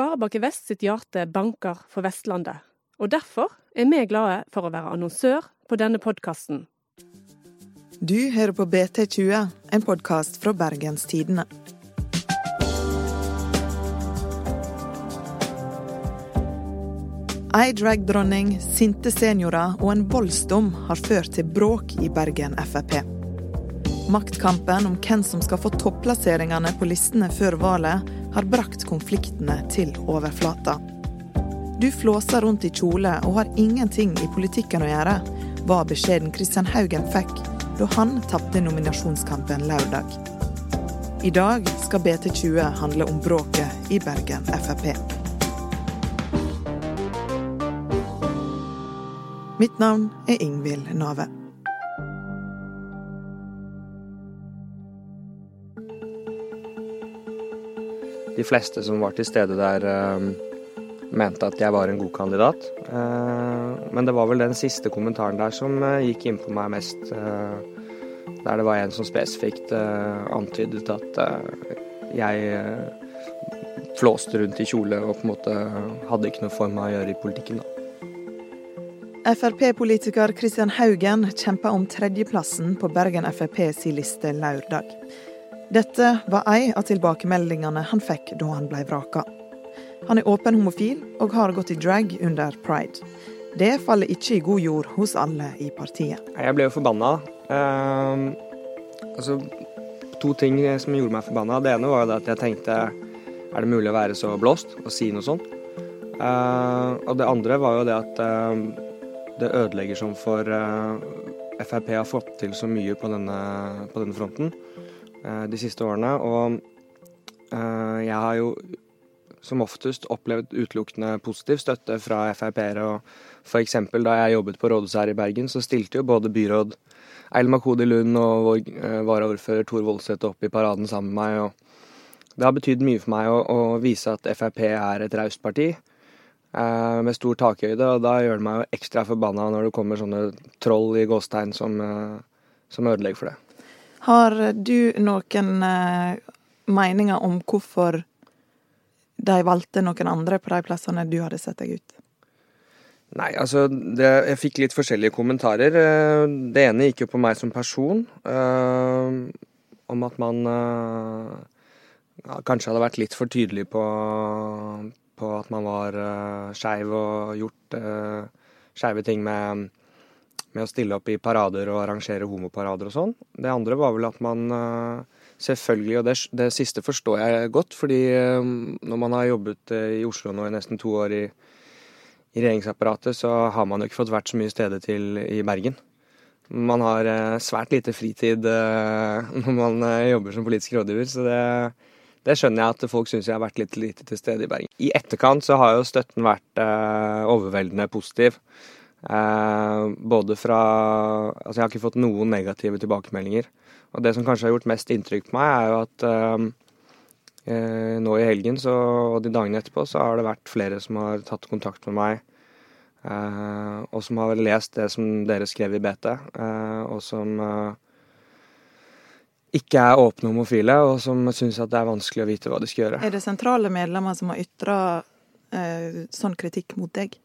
Sparebank Vest sitt hjerte banker for Vestlandet, og derfor er vi glade for å være annonsør på denne podkasten. Du hører på BT20, en podkast fra Bergenstidene. Ei dragdronning, sinte seniorer og en voldsdom har ført til bråk i Bergen Frp. Maktkampen om hvem som skal få topplasseringene på listene før valget, har brakt konfliktene til overflata. Du flåser rundt i kjole og har ingenting i politikken å gjøre, var beskjeden Kristian Haugen fikk da han tapte nominasjonskampen lørdag. I dag skal BT20 handle om bråket i Bergen Frp. Mitt navn er Ingvild Nave. De fleste som var til stede der, eh, mente at jeg var en god kandidat. Eh, men det var vel den siste kommentaren der som eh, gikk inn på meg mest. Der det var en som spesifikt antydet at jeg flåste rundt i kjole og på en måte hadde ikke noe for meg å gjøre i politikken. da. Frp-politiker Kristian Haugen kjempa om tredjeplassen på Bergen Frp si liste lørdag. Dette var ei av tilbakemeldingene han fikk da han ble vraka. Han er åpen homofil og har gått i drag under pride. Det faller ikke i god jord hos alle i partiet. Jeg ble jo forbanna. Uh, altså, to ting som gjorde meg forbanna. Det ene var at jeg tenkte er det mulig å være så blåst og si noe sånt? Uh, og det andre var jo det at uh, det ødelegger som for Frp har fått til så mye på denne, på denne fronten. Eh, de siste årene. Og eh, jeg har jo som oftest opplevd utelukkende positiv støtte fra Frp-ere. og F.eks. da jeg jobbet på rådhuset her i Bergen, så stilte jo både byråd Eil Makodi Lund og vår eh, varaordfører Tor Voldseth opp i paraden sammen med meg. og Det har betydd mye for meg å, å vise at Frp er et raust parti med stor takhøyde. Og da gjør det meg jo ekstra forbanna når det kommer sånne troll i gåstegn som, som ødelegger for det. Har du noen eh, meninger om hvorfor de valgte noen andre på de plassene du hadde sett deg ut? Nei, altså det, Jeg fikk litt forskjellige kommentarer. Eh, det ene gikk jo på meg som person. Øh, om at man øh, ja, kanskje hadde vært litt for tydelig på, på at man var øh, skeiv og gjort øh, skeive ting med med å stille opp i parader og arrangere homoparader og sånn. Det andre var vel at man eh, selvfølgelig, og det, det siste forstår jeg godt, fordi eh, når man har jobbet eh, i Oslo nå i nesten to år i, i regjeringsapparatet, så har man jo ikke fått vært så mye steder til i Bergen. Man har svært lite fritid når man jobber som politisk rådgiver, så det, det skjønner jeg at folk syns jeg har vært litt lite til stede i Bergen. I etterkant så har jo støtten vært overveldende positiv. Eh, både fra Altså, jeg har ikke fått noen negative tilbakemeldinger. Og det som kanskje har gjort mest inntrykk på meg, er jo at eh, eh, nå i helgen så, og de dagene etterpå så har det vært flere som har tatt kontakt med meg. Eh, og som har lest det som dere skrev i BT, uh, og som uh, ikke er åpne homofile, og som syns at det er vanskelig å vite hva de skal gjøre. Er det sentrale medlemmer som har ytra sånn kritikk mot deg?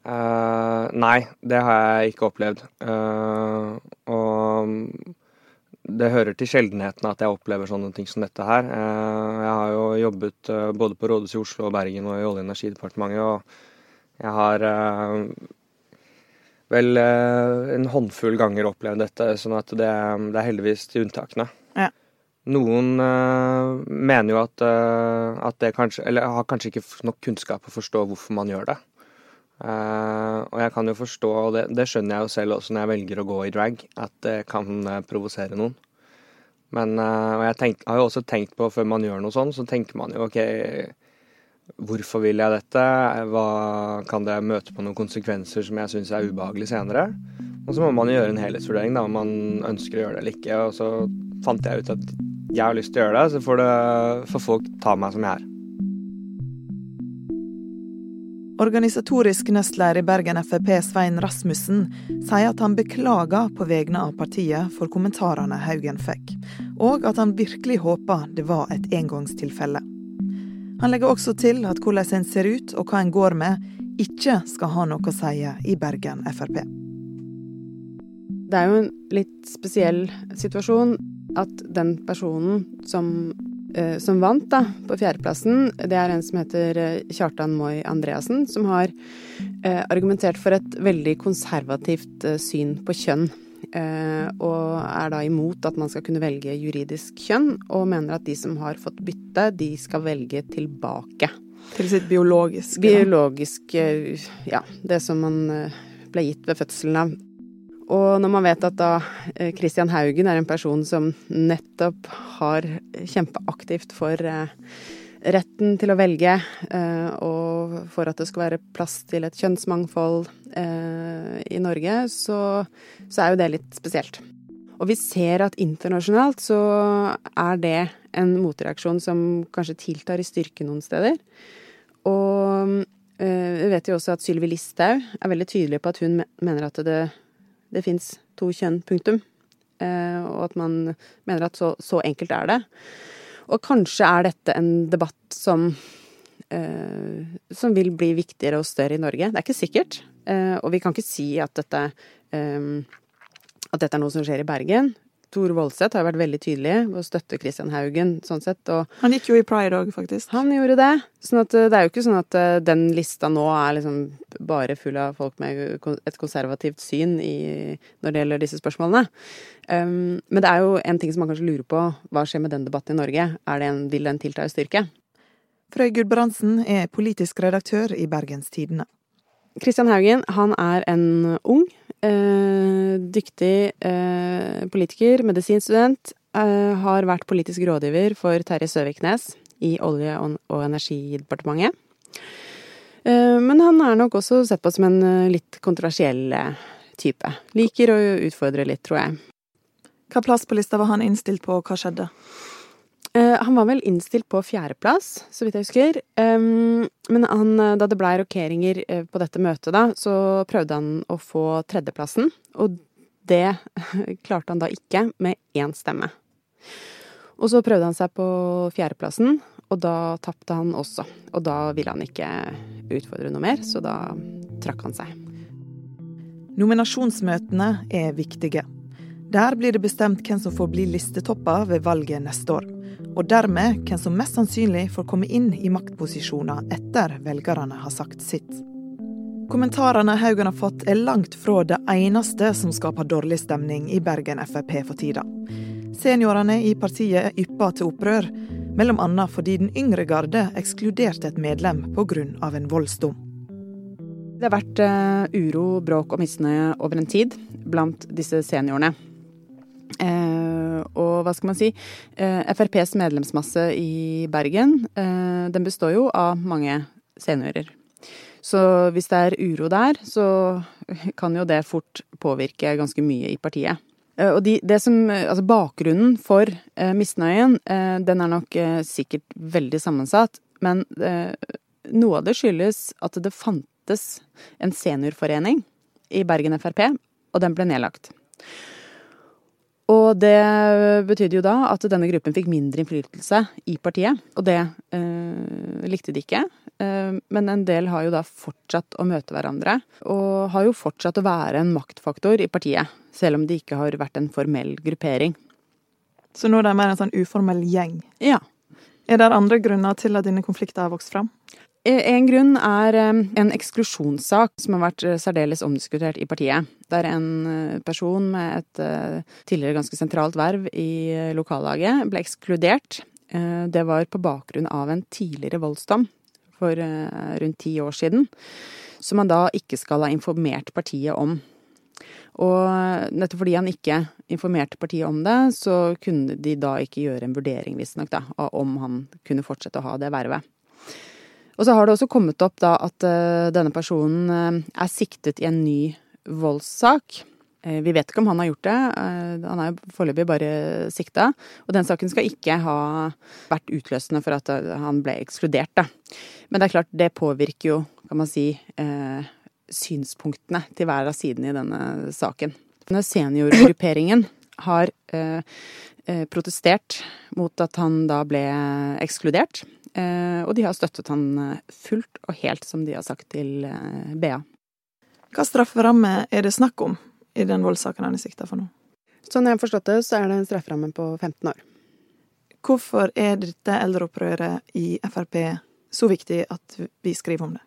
Uh, nei, det har jeg ikke opplevd. Uh, og det hører til sjeldenheten at jeg opplever sånne ting som dette her. Uh, jeg har jo jobbet både på Rådhuset i Oslo og Bergen og i Olje- og energidepartementet, og jeg har vel en håndfull ganger opplevd dette, sånn at det, det er heldigvis til unntakene. Ja. Noen mener jo at, at det kanskje Eller har kanskje ikke nok kunnskap å forstå hvorfor man gjør det. Uh, og jeg kan jo forstå, og det, det, skjønner jeg jo selv også når jeg velger å gå i drag, at det kan uh, provosere noen. Men uh, og jeg tenk, har jo også tenkt på før man gjør noe sånn, så tenker man jo OK, hvorfor vil jeg dette? Hva kan det møte på noen konsekvenser som jeg syns er ubehagelig senere? Og så må man jo gjøre en helhetsvurdering da, om man ønsker å gjøre det eller ikke. Og så fant jeg ut at jeg har lyst til å gjøre det, så får, det, får folk ta meg som jeg er. Organisatorisk nestleder i Bergen Frp, Svein Rasmussen, sier at han beklager på vegne av partiet for kommentarene Haugen fikk, og at han virkelig håper det var et engangstilfelle. Han legger også til at hvordan en ser ut og hva en går med, ikke skal ha noe å si i Bergen Frp. Det er jo en litt spesiell situasjon at den personen som, som vant da, på fjerdeplassen, det er en som heter eh, Kjartan Moi Andreassen, som har eh, argumentert for et veldig konservativt eh, syn på kjønn. Eh, og er da imot at man skal kunne velge juridisk kjønn, og mener at de som har fått bytte, de skal velge tilbake. Til sitt biologiske? Biologiske, ja. Det som man ble gitt ved fødselen av. Og når man vet at da eh, Christian Haugen er en person som nettopp har kjempeaktivt for eh, retten til å velge, eh, og for at det skal være plass til et kjønnsmangfold i Norge, så, så er jo det litt spesielt. Og vi ser at internasjonalt så er det en motreaksjon som kanskje tiltar i styrke noen steder. Og vi vet jo også at Sylvi Listhaug er veldig tydelig på at hun mener at det det fins to kjønn, punktum. Eh, og at man mener at så, så, enkelt er det. Og kanskje er dette en debatt som eh, som vil bli viktigere og større i Norge. Det er ikke sikkert. Eh, og vi kan ikke si at dette, at dette er noe som skjer i Bergen. Tor Voldseth har vært veldig tydelig og å støtte Christian Haugen sånn sett. han gikk jo i pride òg, faktisk. Han gjorde det. Sånn at eh, det er jo ikke sånn at eh, den lista nå er liksom bare full av folk med et konservativt syn i, når det gjelder disse spørsmålene. Um, men det er jo en ting som man kanskje lurer på. Hva skjer med den debatten i Norge? Er det en, vil den tilta i styrke? Frøy Gudbrandsen er politisk redaktør i Bergens Tidende. Christian Haugen han er en ung, eh, dyktig eh, politiker, medisinstudent. Eh, har vært politisk rådgiver for Terje Søviknes i Olje- og energidepartementet. Eh, men han er nok også sett på som en eh, litt kontroversiell eh, type. Liker å utfordre litt, tror jeg. Hva plass på lista var han innstilt på, og hva skjedde? Uh, han var vel innstilt på fjerdeplass, så vidt jeg husker. Um, men han, eh, da det blei rokeringer uh, på dette møtet, da, så prøvde han å få tredjeplassen. Og det klarte han da ikke, med én stemme. Og så prøvde han seg på fjerdeplassen, og da tapte han også. Og da ville han ikke utfordre noe mer, så da trakk han seg. Nominasjonsmøtene er viktige. Der blir det bestemt hvem som får bli listetopper ved valget neste år og dermed hvem som mest sannsynlig får komme inn i maktposisjoner etter velgerne har sagt sitt. Kommentarene Haugen har fått er langt fra det eneste som skaper dårlig stemning i Bergen Frp for tida. Seniorene i partiet ypper til opprør, bl.a. fordi den yngre garde ekskluderte et medlem pga. en voldsdom. Det har vært uh, uro, bråk og misnøye over en tid blant disse seniorene. Uh, og hva skal man si Eh, FrPs medlemsmasse i Bergen eh, den består jo av mange seniorer. Så hvis det er uro der, så kan jo det fort påvirke ganske mye i partiet. Og de, det som, altså bakgrunnen for misnøyen, den er nok sikkert veldig sammensatt. Men noe av det skyldes at det fantes en seniorforening i Bergen Frp, og den ble nedlagt. Og det betydde jo da at denne gruppen fikk mindre innflytelse i partiet, og det eh, likte de ikke. Eh, men en del har jo da fortsatt å møte hverandre, og har jo fortsatt å være en maktfaktor i partiet, selv om de ikke har vært en formell gruppering. Så nå er det mer en sånn uformell gjeng? Ja. Er det andre grunner til at denne konflikten har vokst fram? Eh, en grunn er eh, en eksklusjonssak som har vært eh, særdeles omdiskutert i partiet. Der en person med et tidligere ganske sentralt verv i lokallaget ble ekskludert. Det var på bakgrunn av en tidligere voldsdom for rundt ti år siden, som han da ikke skal ha informert partiet om. Og nettopp fordi han ikke informerte partiet om det, så kunne de da ikke gjøre en vurdering, visstnok, om han kunne fortsette å ha det vervet. Og så har det også kommet opp da at uh, denne personen uh, er siktet i en ny voldssak. Uh, vi vet ikke om han har gjort det, han er jo foreløpig bare sikta. Og den saken skal ikke ha vært utløsende for at han ble ekskludert, da. Men det er klart, det påvirker jo, kan man si, synspunktene til hver av sidene i denne saken. Denne seniorgrupperingen har eh, protestert mot at han da ble ekskludert. Eh, og de har støttet han fullt og helt, som de har sagt til BA. Hva strafferamme er det snakk om i den voldssaken han er sikta for nå? Sånn jeg har forstått det, så er det en strafferamme på 15 år. Hvorfor er dette eldreopprøret i Frp så viktig at vi skriver om det?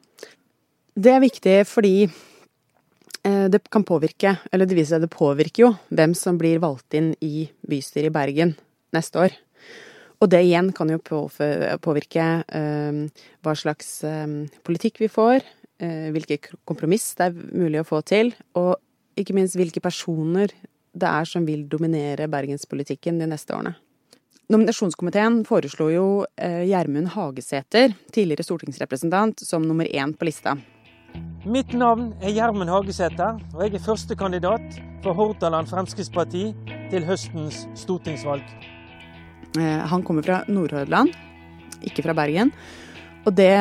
Det er viktig fordi eh, det kan påvirke, eller det viser seg det påvirker jo, hvem som blir valgt inn i bystyret i Bergen neste år. Og det igjen kan jo påvirke eh, hva slags eh, politikk vi får, hvilke kompromiss det er mulig å få til, og ikke minst hvilke personer det er som vil dominere bergenspolitikken de neste årene. Nominasjonskomiteen foreslo jo Gjermund Hagesæter, tidligere stortingsrepresentant, som nummer én på lista. Mitt navn er Gjermund Hagesæter, og jeg er førstekandidat for Hordaland Fremskrittsparti til høstens stortingsvalg. Eh, han kommer fra Nordhordland, ikke fra Bergen. Og det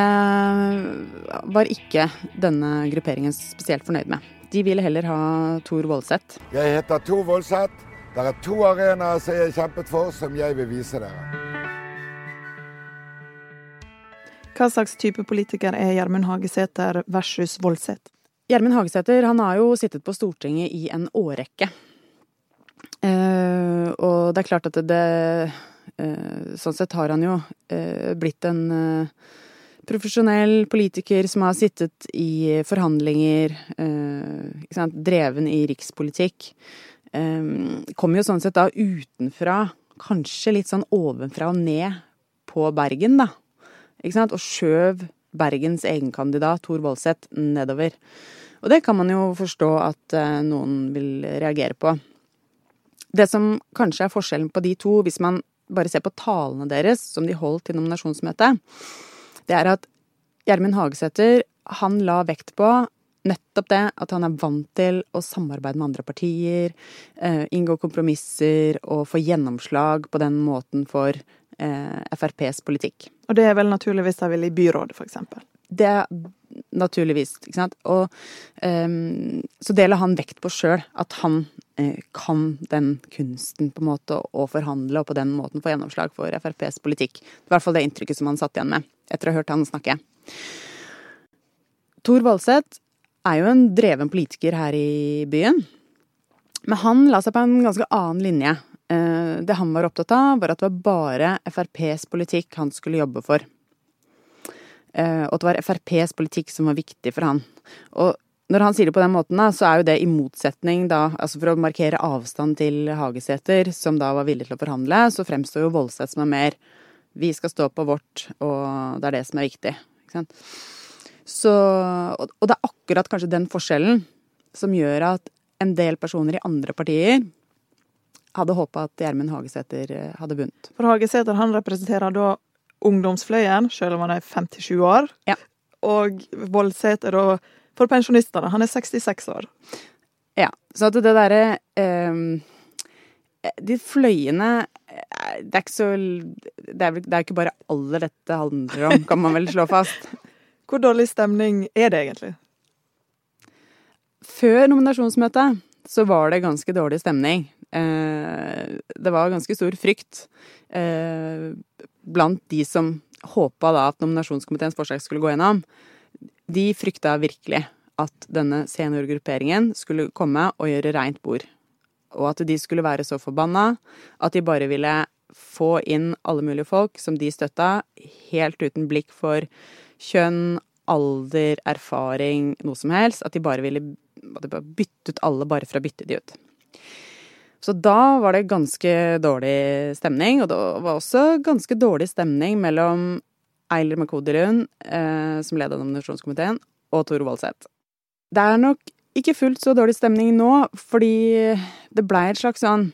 var ikke denne grupperingen spesielt fornøyd med. De ville heller ha Tor Voldseth. Jeg heter Tor Voldseth. Det er to arenaer som jeg har kjempet for, som jeg vil vise dere. Hva slags type politiker er Gjermund Hagesæter versus Voldseth? Gjermund Hagesæter han har jo sittet på Stortinget i en årrekke. Eh, og det er klart at det, eh, Sånn sett har han jo eh, blitt en eh, profesjonell politiker som har sittet i forhandlinger, sant, dreven i rikspolitikk. Eh, kommer jo sånn sett da utenfra, kanskje litt sånn ovenfra og ned på Bergen, da ikke sant, og skjøv Bergens egenkandidat Tor Voldseth nedover. Og det kan man jo forstå at eh, noen vil reagere på. Det som kanskje er forskjellen på de to, hvis man bare ser på talene deres som de holdt til nominasjonsmøtet, det er at Gjermund Hagesæter han la vekt på nettopp det at han er vant til å samarbeide med andre partier, eh, inngå kompromisser og få gjennomslag på den måten for eh, FrPs politikk. Og det er vel naturligvis de vil i byrådet, f.eks.? Det er naturligvis, ikke sant. Og um, så deler han vekt på sjøl at han uh, kan den kunsten på en måte å forhandle og på den måten få gjennomslag for FrPs politikk. I hvert fall det inntrykket som han satt igjen med etter å ha hørt han snakke. Tor Valseth er jo en dreven politiker her i byen. Men han la seg på en ganske annen linje. Eh, det han var opptatt av, var at det var bare FrPs politikk han skulle jobbe for. Eh, og at det var FrPs politikk som var viktig for han. Og når han sier det på den måten, så er jo det i motsetning, da, altså for å markere avstand til Hagesæter, som da var villig til å forhandle, så fremstår jo Voldseth som er mer vi skal stå på vårt, og det er det som er viktig. Så, og det er akkurat kanskje den forskjellen som gjør at en del personer i andre partier hadde håpa at Gjermund Hagesæter eh, hadde vunnet. For Hagesæter han representerer da ungdomsfløyen, selv om han er 57 år. Ja. Og Voldsæter da for pensjonistene. Han er 66 år. Ja. Så at det derre eh, De fløyene eh, Det er ikke så det er, er ikke bare alle dette handler om, kan man vel slå fast. Hvor dårlig stemning er det egentlig? Før nominasjonsmøtet så var det ganske dårlig stemning. Eh, det var ganske stor frykt eh, blant de som håpa da at nominasjonskomiteens forslag skulle gå gjennom. De frykta virkelig at denne seniorgrupperingen skulle komme og gjøre reint bord. Og at de skulle være så forbanna at de bare ville få inn alle mulige folk som de støtta, helt uten blikk for kjønn, alder, erfaring, noe som helst. At de bare ville bytte byttet alle bare for å bytte de ut. Så da var det ganske dårlig stemning, og det var også ganske dårlig stemning mellom Eiler Makoderun, eh, som leda nominasjonskomiteen, og Tore Walseth. Det er nok ikke fullt så dårlig stemning nå, fordi det blei et slags sånn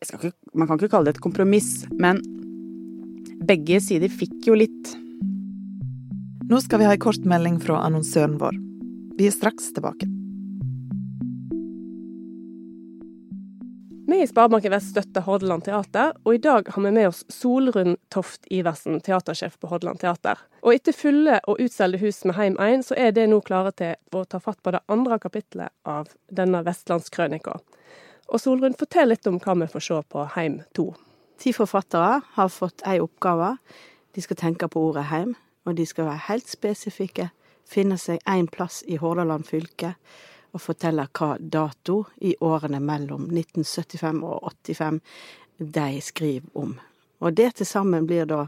ikke, Man kan ikke kalle det et kompromiss, men begge sider fikk jo litt. Nå skal vi ha ei kort melding fra annonsøren vår. Vi er straks tilbake. I Sparebanken Vest støtter Hordaland Teater, og i dag har vi med oss Solrun Toft Iversen, teatersjef på Hordaland Teater. Og etter fulle og utsolgte hus med Heim 1, så er det nå klare til å ta fatt på det andre kapitlet av denne vestlandskrønika. Og Solrun, fortell litt om hva vi får se på Heim 2. Ti forfattere har fått ei oppgave. De skal tenke på ordet heim, og de skal være helt spesifikke. Finne seg én plass i Hordaland fylke og forteller hva dato i årene mellom 1975 og 85 de skriver om. Og det til sammen blir da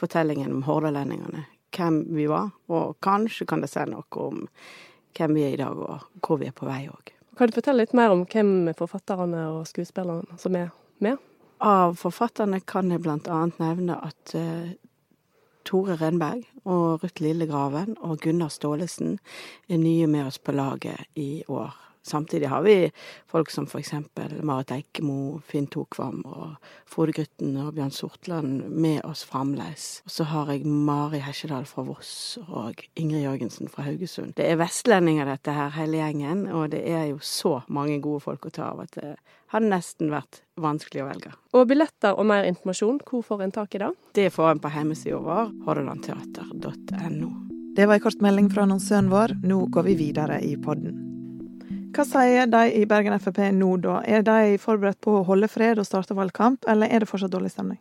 fortellingen om hordalendingene. Hvem vi var, og kanskje kan det si noe om hvem vi er i dag, og hvor vi er på vei òg. Kan du fortelle litt mer om hvem forfatterne og skuespillerne som er med? Av forfatterne kan jeg annet nevne at uh, Tore Renberg og Ruth Lillegraven og Gunnar Staalesen er nye med oss på laget i år. Samtidig har vi folk som for eksempel Marit Eikemo, Finn Tokvam og Frode Grytten og Bjørn Sortland med oss fremdeles. Og så har jeg Mari Hesjedal fra Voss og Ingrid Jørgensen fra Haugesund. Det er vestlendinger dette her, hele gjengen, og det er jo så mange gode folk å ta av at det har nesten vært vanskelig å velge. Og billetter og mer informasjon, hvor får en tak i det? Det får en på hjemmesida vår, hordalandteater.no. Det var en kort melding fra annonsøren vår. Nå går vi videre i podden. Hva sier de i Bergen Frp nå, da? Er de forberedt på å holde fred og starte valgkamp, eller er det fortsatt dårlig stemning?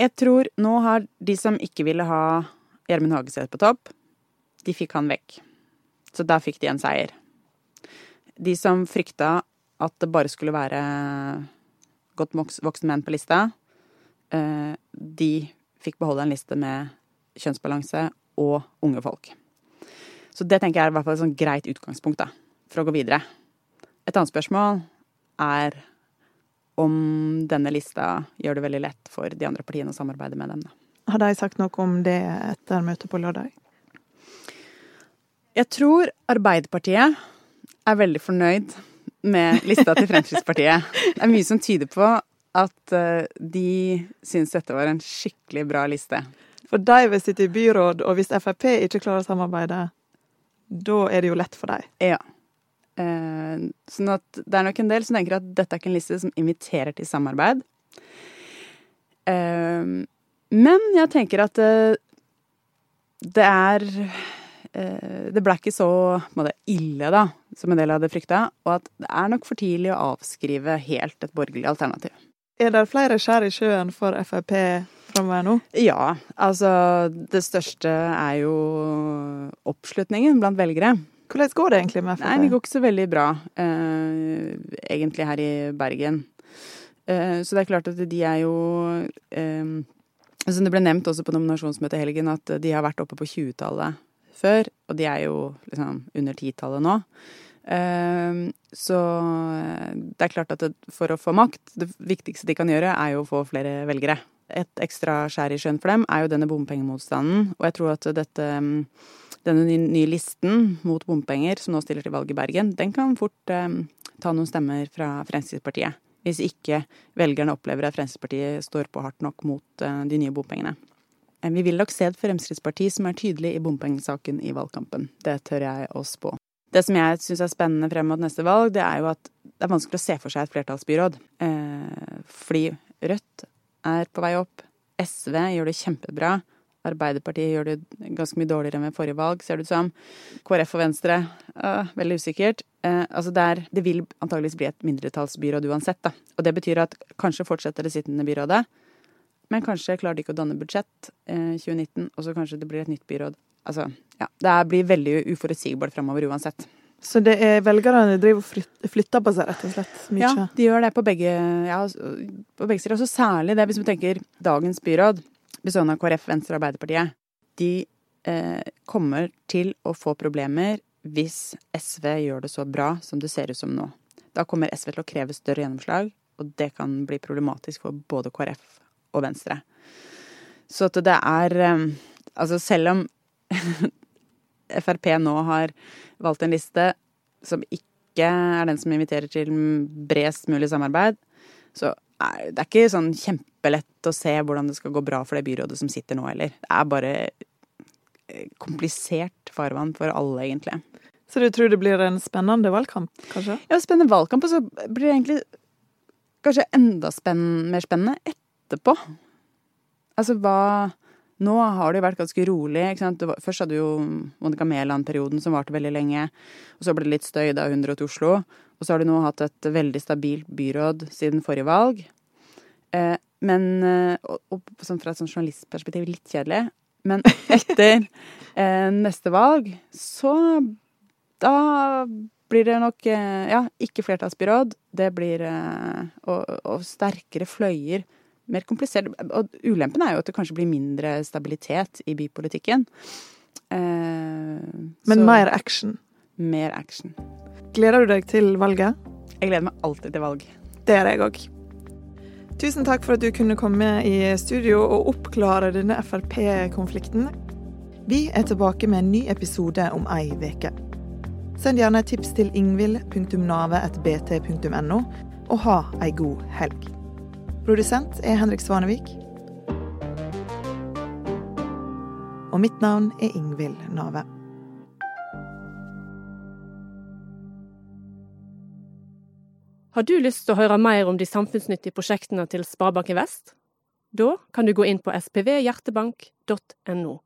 Jeg tror nå har de som ikke ville ha Gjermund Hagesæter på topp, de fikk han vekk. Så da fikk de en seier. De som frykta at det bare skulle være godt voksne menn på lista, eh, de fikk beholde en liste med kjønnsbalanse og unge folk. Så det tenker jeg er i hvert fall et sånn greit utgangspunkt da, for å gå videre. Et annet spørsmål er om denne lista gjør det veldig lett for de andre partiene å samarbeide med dem. Da. Har de sagt noe om det etter møtet på lørdag? Jeg tror Arbeiderpartiet er veldig fornøyd med lista til Fremskrittspartiet. Det er mye som tyder på at eh, de syns dette var en skikkelig bra liste. For de vil sitte i byråd, og hvis Frp ikke klarer å samarbeide, da er det jo lett for deg. Ja. Eh, sånn at det er nok en del som tenker at dette er ikke en liste som inviterer til samarbeid. Eh, men jeg tenker at eh, det er eh, Det ble ikke så måte, ille, da, som en del hadde frykta. Og at det er nok for tidlig å avskrive helt et borgerlig alternativ. Er det flere skjær i sjøen for Frp framover nå? Ja. Altså, det største er jo oppslutningen blant velgere. Hvordan går det egentlig med Frp? Nei, Det går ikke så veldig bra, eh, egentlig, her i Bergen. Eh, så det er klart at de er jo eh, Som Det ble nevnt også på nominasjonsmøtet i helgen at de har vært oppe på 20-tallet før, og de er jo liksom under 10-tallet nå. Eh, så det er klart at for å få makt, det viktigste de kan gjøre, er jo å få flere velgere et ekstra skjær i sjøen for dem, er jo denne bompengemotstanden. Og jeg tror at dette, mm, denne nye listen mot bompenger, som nå stiller til valg i Bergen, den kan fort eh, ta noen stemmer fra Fremskrittspartiet. Hvis ikke velgerne opplever at Fremskrittspartiet står på hardt nok mot eh, de nye bompengene. Vi vil nok se et Fremskrittsparti som er tydelig i bompengesaken i valgkampen. Det tør jeg å spå. Det som jeg syns er spennende frem mot neste valg, det er jo at det er vanskelig å se for seg et flertallsbyråd. Eh, fordi Rødt er på vei opp. SV gjør det kjempebra. Arbeiderpartiet gjør det ganske mye dårligere enn ved forrige valg, ser det ut som. KrF og Venstre øh, veldig usikkert. Eh, altså der, det vil antageligvis bli et mindretallsbyråd uansett. Da. Og det betyr at kanskje fortsetter det sittende byrådet, men kanskje klarer de ikke å danne budsjett eh, 2019, og så kanskje det blir et nytt byråd. Altså, ja. Det blir veldig uforutsigbart framover uansett. Så det er velgerne driver og flytter på seg, rett og slett? Mye. Ja, de gjør det på begge, ja, på begge sider. Og så særlig det hvis vi tenker dagens byråd, bestående av KrF, Venstre og Arbeiderpartiet. De eh, kommer til å få problemer hvis SV gjør det så bra som det ser ut som nå. Da kommer SV til å kreve større gjennomslag, og det kan bli problematisk for både KrF og Venstre. Så at det er eh, Altså selv om Frp nå har valgt en liste som ikke er den som inviterer til bredest mulig samarbeid, så det er ikke sånn kjempelett å se hvordan det skal gå bra for det byrådet som sitter nå heller. Det er bare eh, komplisert farvann for alle, egentlig. Så du tror det blir en spennende valgkamp, kanskje? Ja, spennende valgkamp, og så blir det egentlig kanskje enda spenn mer spennende etterpå. Altså hva Nå har det jo vært ganske rolig. ikke sant? Var, først hadde du jo Monica Mæland-perioden som varte veldig lenge. Og så ble det litt støy da hun dro til Oslo. Og så har du nå hatt et veldig stabilt byråd siden forrige valg. Eh, men eh, og, og, sånn Fra et sånn journalistperspektiv litt kjedelig. Men etter eh, neste valg, så Da blir det nok eh, ja, ikke flertallsbyråd. Det blir eh, og, og sterkere fløyer mer komplisert. Og ulempen er jo at det kanskje blir mindre stabilitet i bypolitikken. Eh, Men mer action? Mer action. Gleder du deg til valget? Jeg gleder meg alltid til valg. Det gjør jeg òg. Tusen takk for at du kunne komme i studio og oppklare denne Frp-konflikten. Vi er tilbake med en ny episode om ei uke. Send gjerne et tips til ingvild.navet.bt.no, og ha ei god helg. Produsent er Henrik Svanevik. Og mitt navn er Ingvild Nave. Har du lyst til å høre mer om de samfunnsnyttige prosjektene til Sparebanken Vest? Da kan du gå inn på spvhjertebank.no.